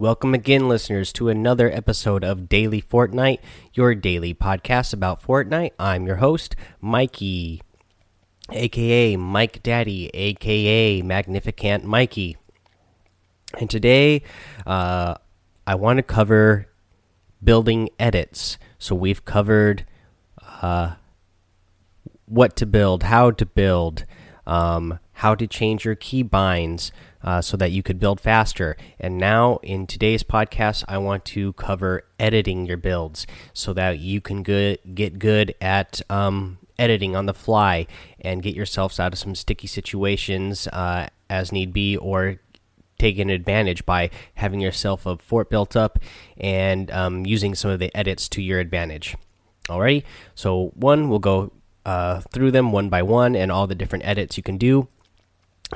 Welcome again, listeners, to another episode of Daily Fortnite, your daily podcast about Fortnite. I'm your host, Mikey, aka Mike Daddy, aka Magnificent Mikey. And today, uh, I want to cover building edits. So we've covered uh, what to build, how to build, um, how to change your keybinds uh, so that you could build faster. And now, in today's podcast, I want to cover editing your builds so that you can get good at um, editing on the fly and get yourselves out of some sticky situations uh, as need be, or taking advantage by having yourself a fort built up and um, using some of the edits to your advantage. Alrighty, so one, we'll go uh, through them one by one and all the different edits you can do.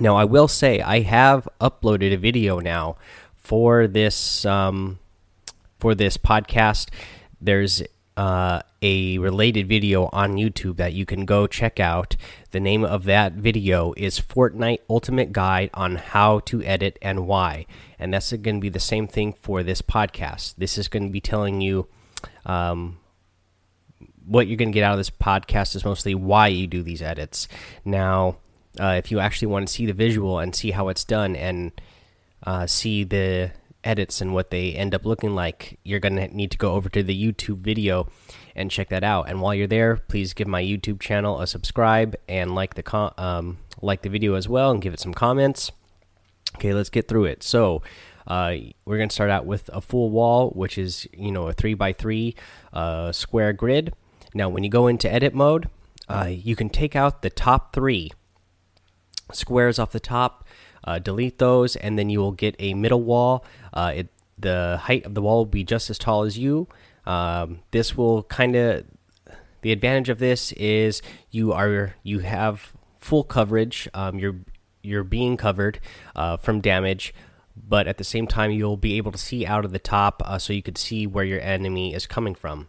Now, I will say I have uploaded a video now for this um, for this podcast. There's uh, a related video on YouTube that you can go check out. The name of that video is Fortnite Ultimate Guide on How to Edit and Why. And that's going to be the same thing for this podcast. This is going to be telling you um, what you're going to get out of this podcast is mostly why you do these edits. Now, uh, if you actually want to see the visual and see how it's done and uh, see the edits and what they end up looking like, you're going to need to go over to the YouTube video and check that out. And while you're there, please give my YouTube channel a subscribe and like the um, like the video as well and give it some comments. Okay, let's get through it. So, uh, we're going to start out with a full wall, which is you know a three by three uh, square grid. Now, when you go into edit mode, uh, you can take out the top three squares off the top, uh, delete those, and then you will get a middle wall. Uh, it the height of the wall will be just as tall as you. Um, this will kind of the advantage of this is you are you have full coverage. Um, you're you're being covered uh, from damage, but at the same time you'll be able to see out of the top, uh, so you could see where your enemy is coming from.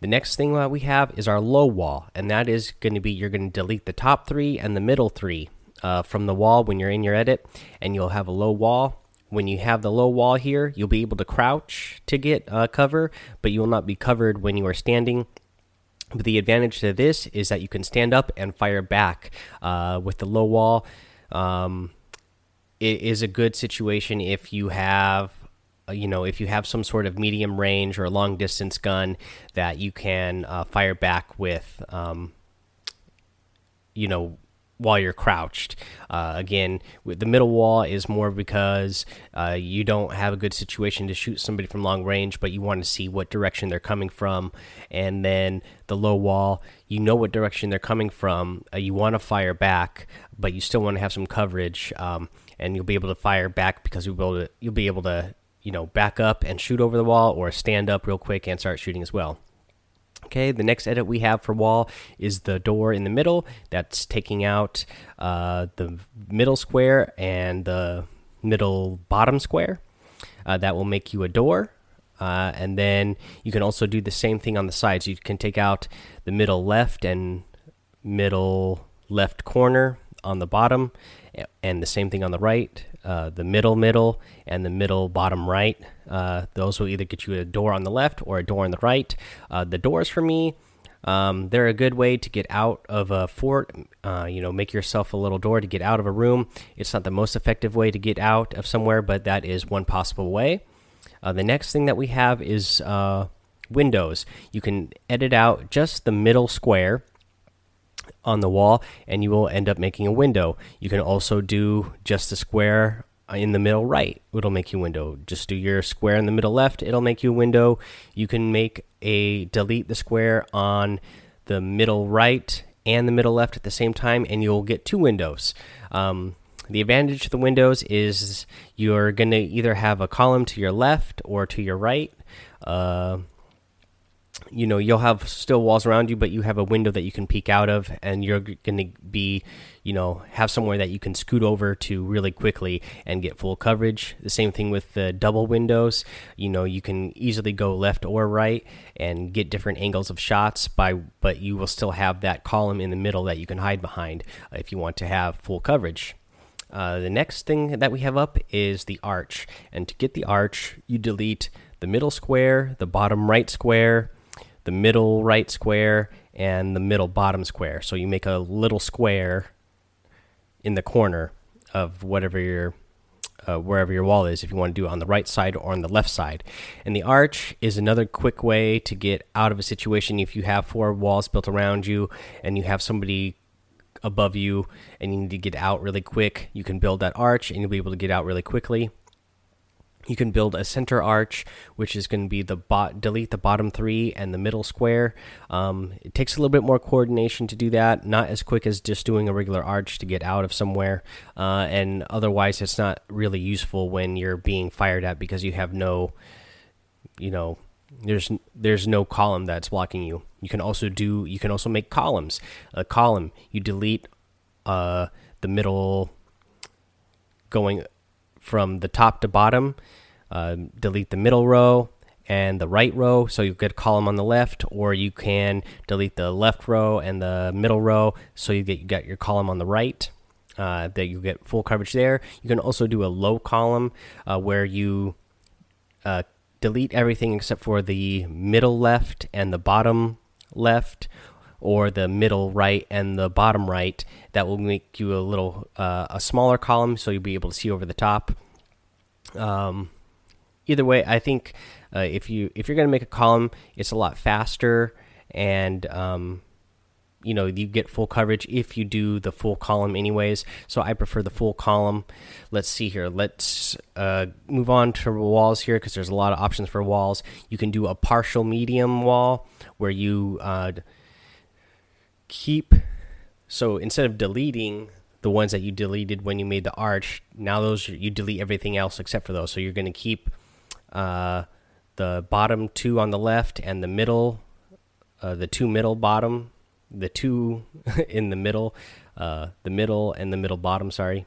The next thing that we have is our low wall, and that is going to be you're going to delete the top three and the middle three uh, from the wall when you're in your edit, and you'll have a low wall. When you have the low wall here, you'll be able to crouch to get uh, cover, but you will not be covered when you are standing. But the advantage to this is that you can stand up and fire back uh, with the low wall. Um, it is a good situation if you have uh, you know if you have some sort of medium range or long distance gun that you can uh, fire back with um, you know while you're crouched. Uh, again the middle wall is more because uh, you don't have a good situation to shoot somebody from long range but you want to see what direction they're coming from. And then the low wall you know what direction they're coming from. Uh, you want to fire back but you still want to have some coverage um, and you'll be able to fire back because you'll be able to, you'll be able to you know, back up and shoot over the wall or stand up real quick and start shooting as well. Okay, the next edit we have for wall is the door in the middle. That's taking out uh, the middle square and the middle bottom square. Uh, that will make you a door. Uh, and then you can also do the same thing on the sides. You can take out the middle left and middle left corner on the bottom, and the same thing on the right. Uh, the middle middle and the middle bottom right. Uh, those will either get you a door on the left or a door on the right. Uh, the doors for me, um, they're a good way to get out of a fort. Uh, you know, make yourself a little door to get out of a room. It's not the most effective way to get out of somewhere, but that is one possible way. Uh, the next thing that we have is windows. You can edit out just the middle square on the wall and you will end up making a window. You can also do just a square in the middle right, it'll make you window. Just do your square in the middle left, it'll make you window. You can make a delete the square on the middle right and the middle left at the same time, and you'll get two windows. Um, the advantage to the windows is you're going to either have a column to your left or to your right. Uh, you know you'll have still walls around you but you have a window that you can peek out of and you're going to be you know have somewhere that you can scoot over to really quickly and get full coverage. The same thing with the double windows. You know you can easily go left or right and get different angles of shots by but you will still have that column in the middle that you can hide behind if you want to have full coverage. Uh, the next thing that we have up is the arch, and to get the arch, you delete the middle square, the bottom right square, the middle right square, and the middle bottom square. So you make a little square in the corner of whatever your uh, wherever your wall is if you want to do it on the right side or on the left side. And the arch is another quick way to get out of a situation if you have four walls built around you and you have somebody above you and you need to get out really quick. You can build that arch and you'll be able to get out really quickly. You can build a center arch, which is going to be the bot delete the bottom three and the middle square. Um, it takes a little bit more coordination to do that, not as quick as just doing a regular arch to get out of somewhere. Uh, and otherwise, it's not really useful when you're being fired at because you have no, you know, there's there's no column that's blocking you. You can also do you can also make columns. A column you delete uh, the middle going from the top to bottom. Uh, delete the middle row and the right row, so you get a column on the left, or you can delete the left row and the middle row, so you get you got your column on the right. Uh, that you get full coverage there. You can also do a low column uh, where you uh, delete everything except for the middle left and the bottom left, or the middle right and the bottom right. That will make you a little uh, a smaller column, so you'll be able to see over the top. Um, either way, I think uh, if you if you're going to make a column, it's a lot faster and um, you know you get full coverage if you do the full column anyways so i prefer the full column let's see here let's uh, move on to walls here because there's a lot of options for walls you can do a partial medium wall where you uh, keep so instead of deleting the ones that you deleted when you made the arch now those you delete everything else except for those. So you're going to keep uh, the bottom two on the left and the middle uh, the two middle bottom the two in the middle uh, the middle and the middle bottom sorry.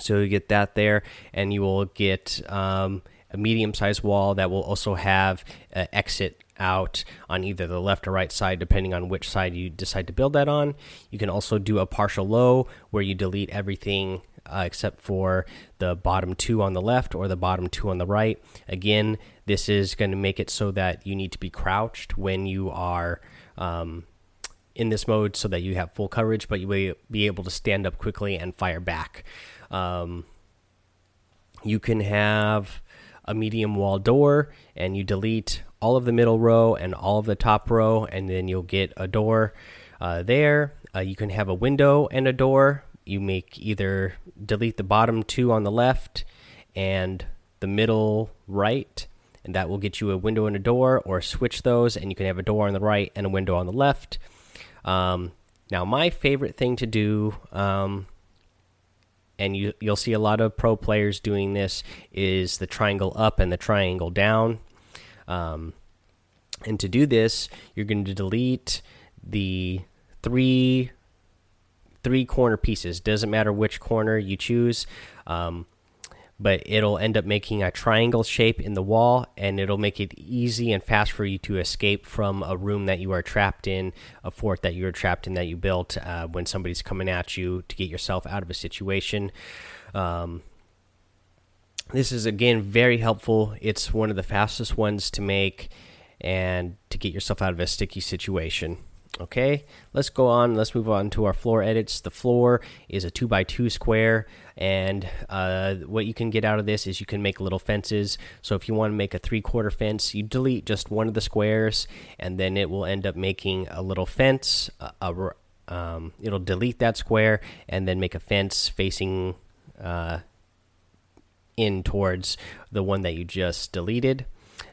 So you get that there and you will get um, a medium sized wall that will also have uh, exit out on either the left or right side, depending on which side you decide to build that on. You can also do a partial low where you delete everything uh, except for the bottom two on the left or the bottom two on the right. Again, this is going to make it so that you need to be crouched when you are um, in this mode so that you have full coverage, but you will be able to stand up quickly and fire back. Um, you can have a medium wall door and you delete all of the middle row and all of the top row, and then you'll get a door uh, there. Uh, you can have a window and a door. You make either delete the bottom two on the left and the middle right, and that will get you a window and a door, or switch those, and you can have a door on the right and a window on the left. Um, now, my favorite thing to do, um, and you you'll see a lot of pro players doing this, is the triangle up and the triangle down. Um, and to do this, you're going to delete the three three corner pieces. Doesn't matter which corner you choose, um, but it'll end up making a triangle shape in the wall, and it'll make it easy and fast for you to escape from a room that you are trapped in, a fort that you are trapped in that you built uh, when somebody's coming at you to get yourself out of a situation. Um, this is again very helpful. It's one of the fastest ones to make and to get yourself out of a sticky situation. Okay, let's go on. Let's move on to our floor edits. The floor is a two by two square, and uh, what you can get out of this is you can make little fences. So if you want to make a three quarter fence, you delete just one of the squares, and then it will end up making a little fence. A, a, um, it'll delete that square and then make a fence facing uh, in towards the one that you just deleted.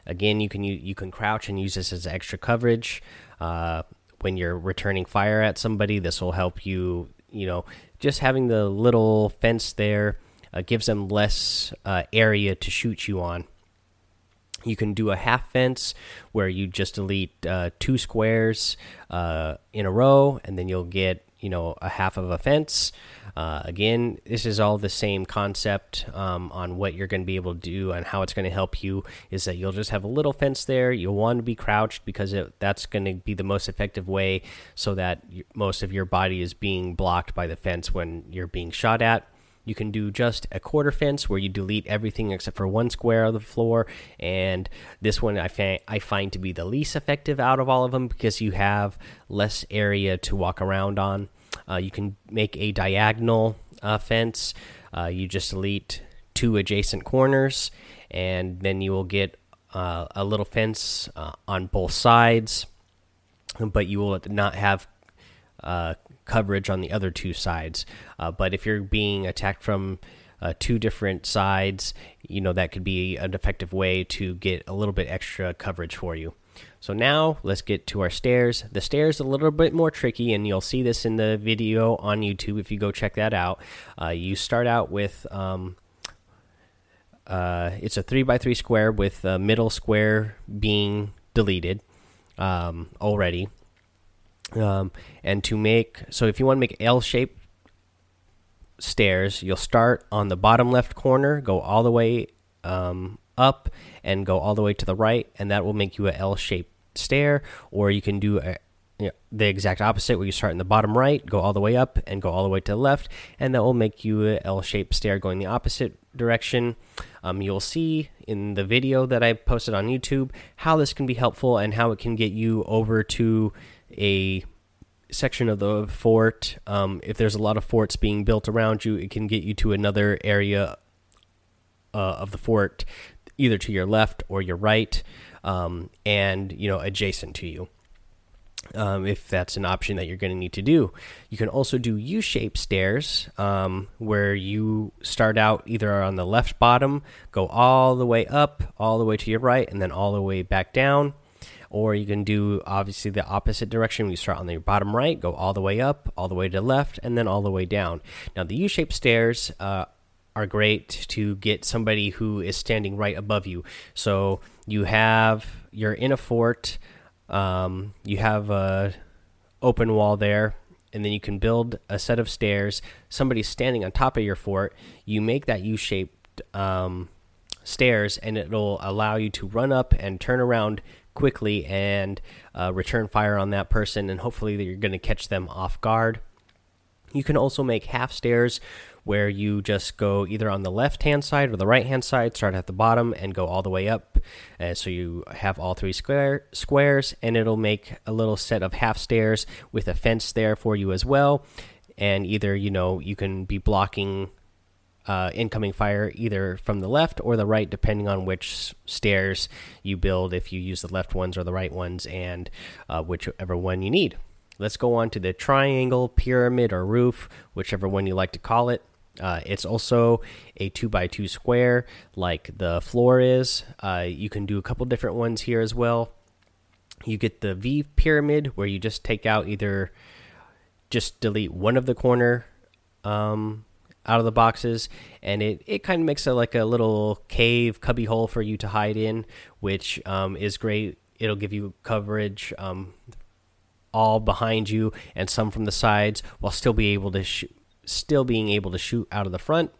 Again, you can you, you can crouch and use this as extra coverage uh, when you're returning fire at somebody. This will help you. You know, just having the little fence there uh, gives them less uh, area to shoot you on. You can do a half fence where you just delete uh, two squares uh, in a row, and then you'll get you know a half of a fence. Uh, again, this is all the same concept um, on what you're going to be able to do and how it's going to help you. Is that you'll just have a little fence there. You'll want to be crouched because it, that's going to be the most effective way so that most of your body is being blocked by the fence when you're being shot at. You can do just a quarter fence where you delete everything except for one square of the floor, and this one I, find I find to be the least effective out of all of them because you have less area to walk around on. Uh, you can make a diagonal uh, fence. Uh, you just delete two adjacent corners, and then you will get uh, a little fence uh, on both sides, but you will not have uh, coverage on the other two sides. Uh, but if you're being attacked from uh, two different sides, you know that could be an effective way to get a little bit extra coverage for you. So now let's get to our stairs. The stairs a little bit more tricky, and you'll see this in the video on YouTube if you go check that out. Uh, you start out with um, uh, it's a three by three square with the middle square being deleted um, already. Um, and to make so if you want to make L shaped stairs, you'll start on the bottom left corner, go all the way um, up, and go all the way to the right, and that will make you a L shaped stair. Or you can do a, the exact opposite, where you start in the bottom right, go all the way up, and go all the way to the left, and that will make you a L shaped stair going the opposite direction. Um, you'll see in the video that I posted on YouTube how this can be helpful and how it can get you over to a section of the fort. Um, if there's a lot of forts being built around you, it can get you to another area uh, of the fort, either to your left or your right, um, and you know adjacent to you. Um, if that's an option that you're going to need to do, you can also do U-shaped stairs, um, where you start out either on the left bottom, go all the way up, all the way to your right, and then all the way back down or you can do obviously the opposite direction. You start on the bottom right, go all the way up, all the way to the left, and then all the way down. Now, the U shaped stairs uh, are great to get somebody who is standing right above you. So you have, you're in a fort, um, you have a open wall there. And then you can build a set of stairs. Somebody's standing on top of your fort. You make that U-shaped um, stairs, and it'll allow you to run up and turn around quickly and uh, return fire on that person, and hopefully you're going to catch them off guard. You can also make half stairs where you just go either on the left hand side or the right hand side, start at the bottom and go all the way up. Uh, so you have all three square squares, and it'll make a little set of half stairs with a fence there for you as well. And either you know you can be blocking uh, incoming fire either from the left or the right, depending on which stairs you build, if you use the left ones or the right ones, and uh, whichever one you need. Let's go on to the triangle, pyramid, or roof, whichever one you like to call it. Uh, it's also a two by two square like the floor is. Uh, you can do a couple different ones here as well. You get the V pyramid where you just take out either just delete one of the corner um, out of the boxes, and it it kind of makes it like a little cave cubby hole for you to hide in, which um, is great. It'll give you coverage um, all behind you and some from the sides, while still be able to still being able to shoot out of the front.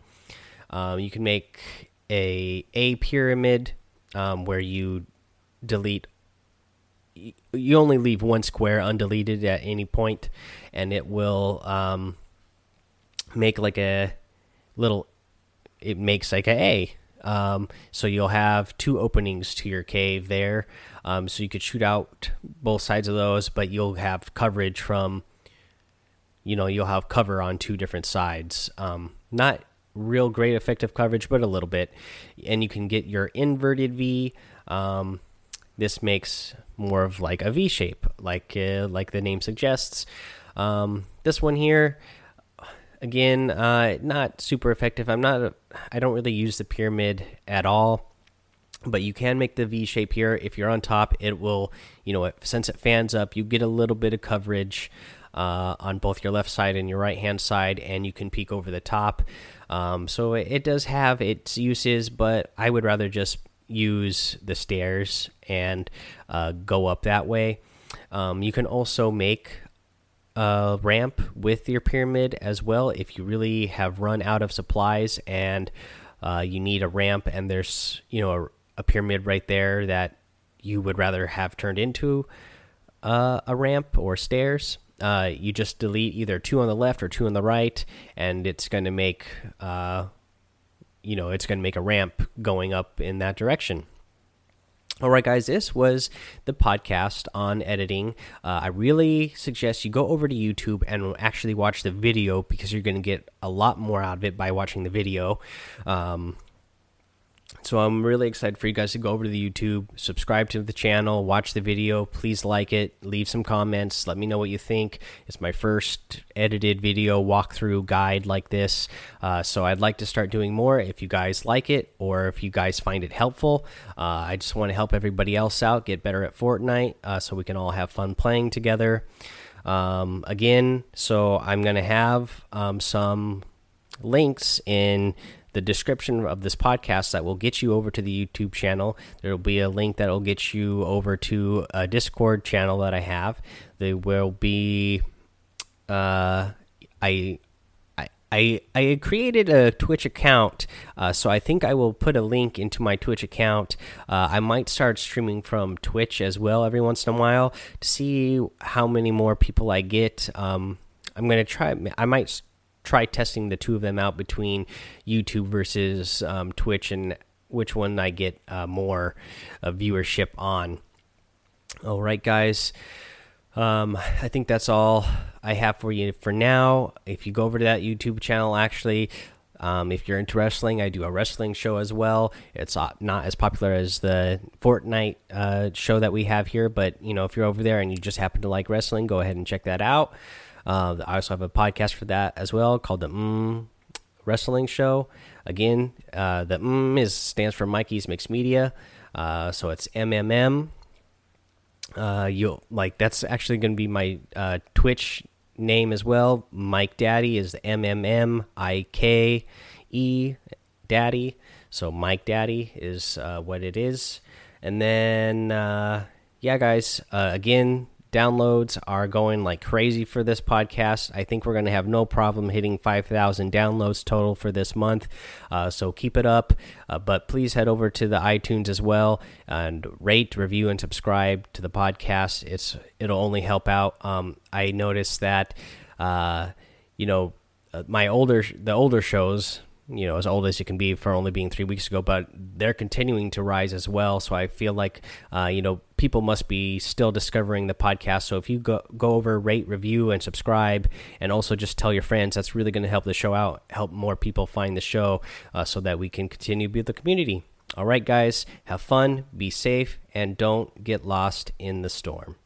Um, you can make a a pyramid um, where you delete you only leave one square undeleted at any point and it will um, make like a little it makes like a A. Um, so you'll have two openings to your cave there. Um, so you could shoot out both sides of those, but you'll have coverage from, you know, you'll have cover on two different sides. Um, not real great effective coverage, but a little bit. And you can get your inverted V. Um, this makes more of like a V shape, like uh, like the name suggests. Um, this one here again, uh, not super effective. I'm not. I don't really use the pyramid at all, but you can make the V shape here. If you're on top, it will. You know, since it fans up, you get a little bit of coverage uh, on both your left side and your right hand side, and you can peek over the top. Um, so it, it does have its uses, but I would rather just use the stairs and uh, go up that way. Um, you can also make a ramp with your pyramid as well if you really have run out of supplies and uh, you need a ramp and there's you know a, a, pyramid right there that you would rather have turned into uh, a ramp or stairs uh, you just delete either two on the left or two on the right, and it's going to make uh, you know it's going to make a ramp going up in that direction. All right, guys, this was the podcast on editing. Uh, I really suggest you go over to YouTube and actually watch the video because you're going to get a lot more out of it by watching the video. Um, so I'm really excited for you guys to go over to the YouTube, subscribe to the channel, watch the video. Please like it, leave some comments, let me know what you think. It's my first edited video walkthrough guide like this, uh, so I'd like to start doing more. If you guys like it or if you guys find it helpful, uh, I just want to help everybody else out, get better at Fortnite, uh, so we can all have fun playing together. Um, again, so I'm gonna have um, some links in the description of this podcast that will get you over to the YouTube channel. There will be a link that will get you over to a Discord channel that I have. There will be, uh, I. I, I created a Twitch account, uh, so I think I will put a link into my Twitch account. Uh, I might start streaming from Twitch as well every once in a while to see how many more people I get. Um, I'm gonna try. I might try testing the two of them out between YouTube versus um, Twitch and which one I get uh, more uh, viewership on. All right, guys. Um, I think that's all I have for you for now. If you go over to that YouTube channel, actually, um, if you're into wrestling, I do a wrestling show as well. It's not as popular as the Fortnite uh, show that we have here, but you know, if you're over there and you just happen to like wrestling, go ahead and check that out. Uh, I also have a podcast for that as well called the mm Wrestling Show. Again, uh, the mm is stands for Mikey's Mixed Media, uh, so it's MMM. Uh, you like that's actually going to be my uh, Twitch name as well. Mike Daddy is the M M M I K E Daddy. So Mike Daddy is uh, what it is, and then uh, yeah, guys. Uh, again, downloads are going like crazy for this podcast. I think we're going to have no problem hitting 5,000 downloads total for this month. Uh, so keep it up. Uh, but please head over to the iTunes as well and rate, review, and subscribe to the podcast. It's it'll only help out. Um, I noticed that, uh, you know, uh, my older the older shows you know as old as you can be for only being three weeks ago but they're continuing to rise as well so i feel like uh, you know people must be still discovering the podcast. So if you go go over rate review and subscribe and also just tell your friends that's really going to help the show out help more people find the show uh, so that we can continue to build the community. All right guys have fun be safe and don't get lost in the storm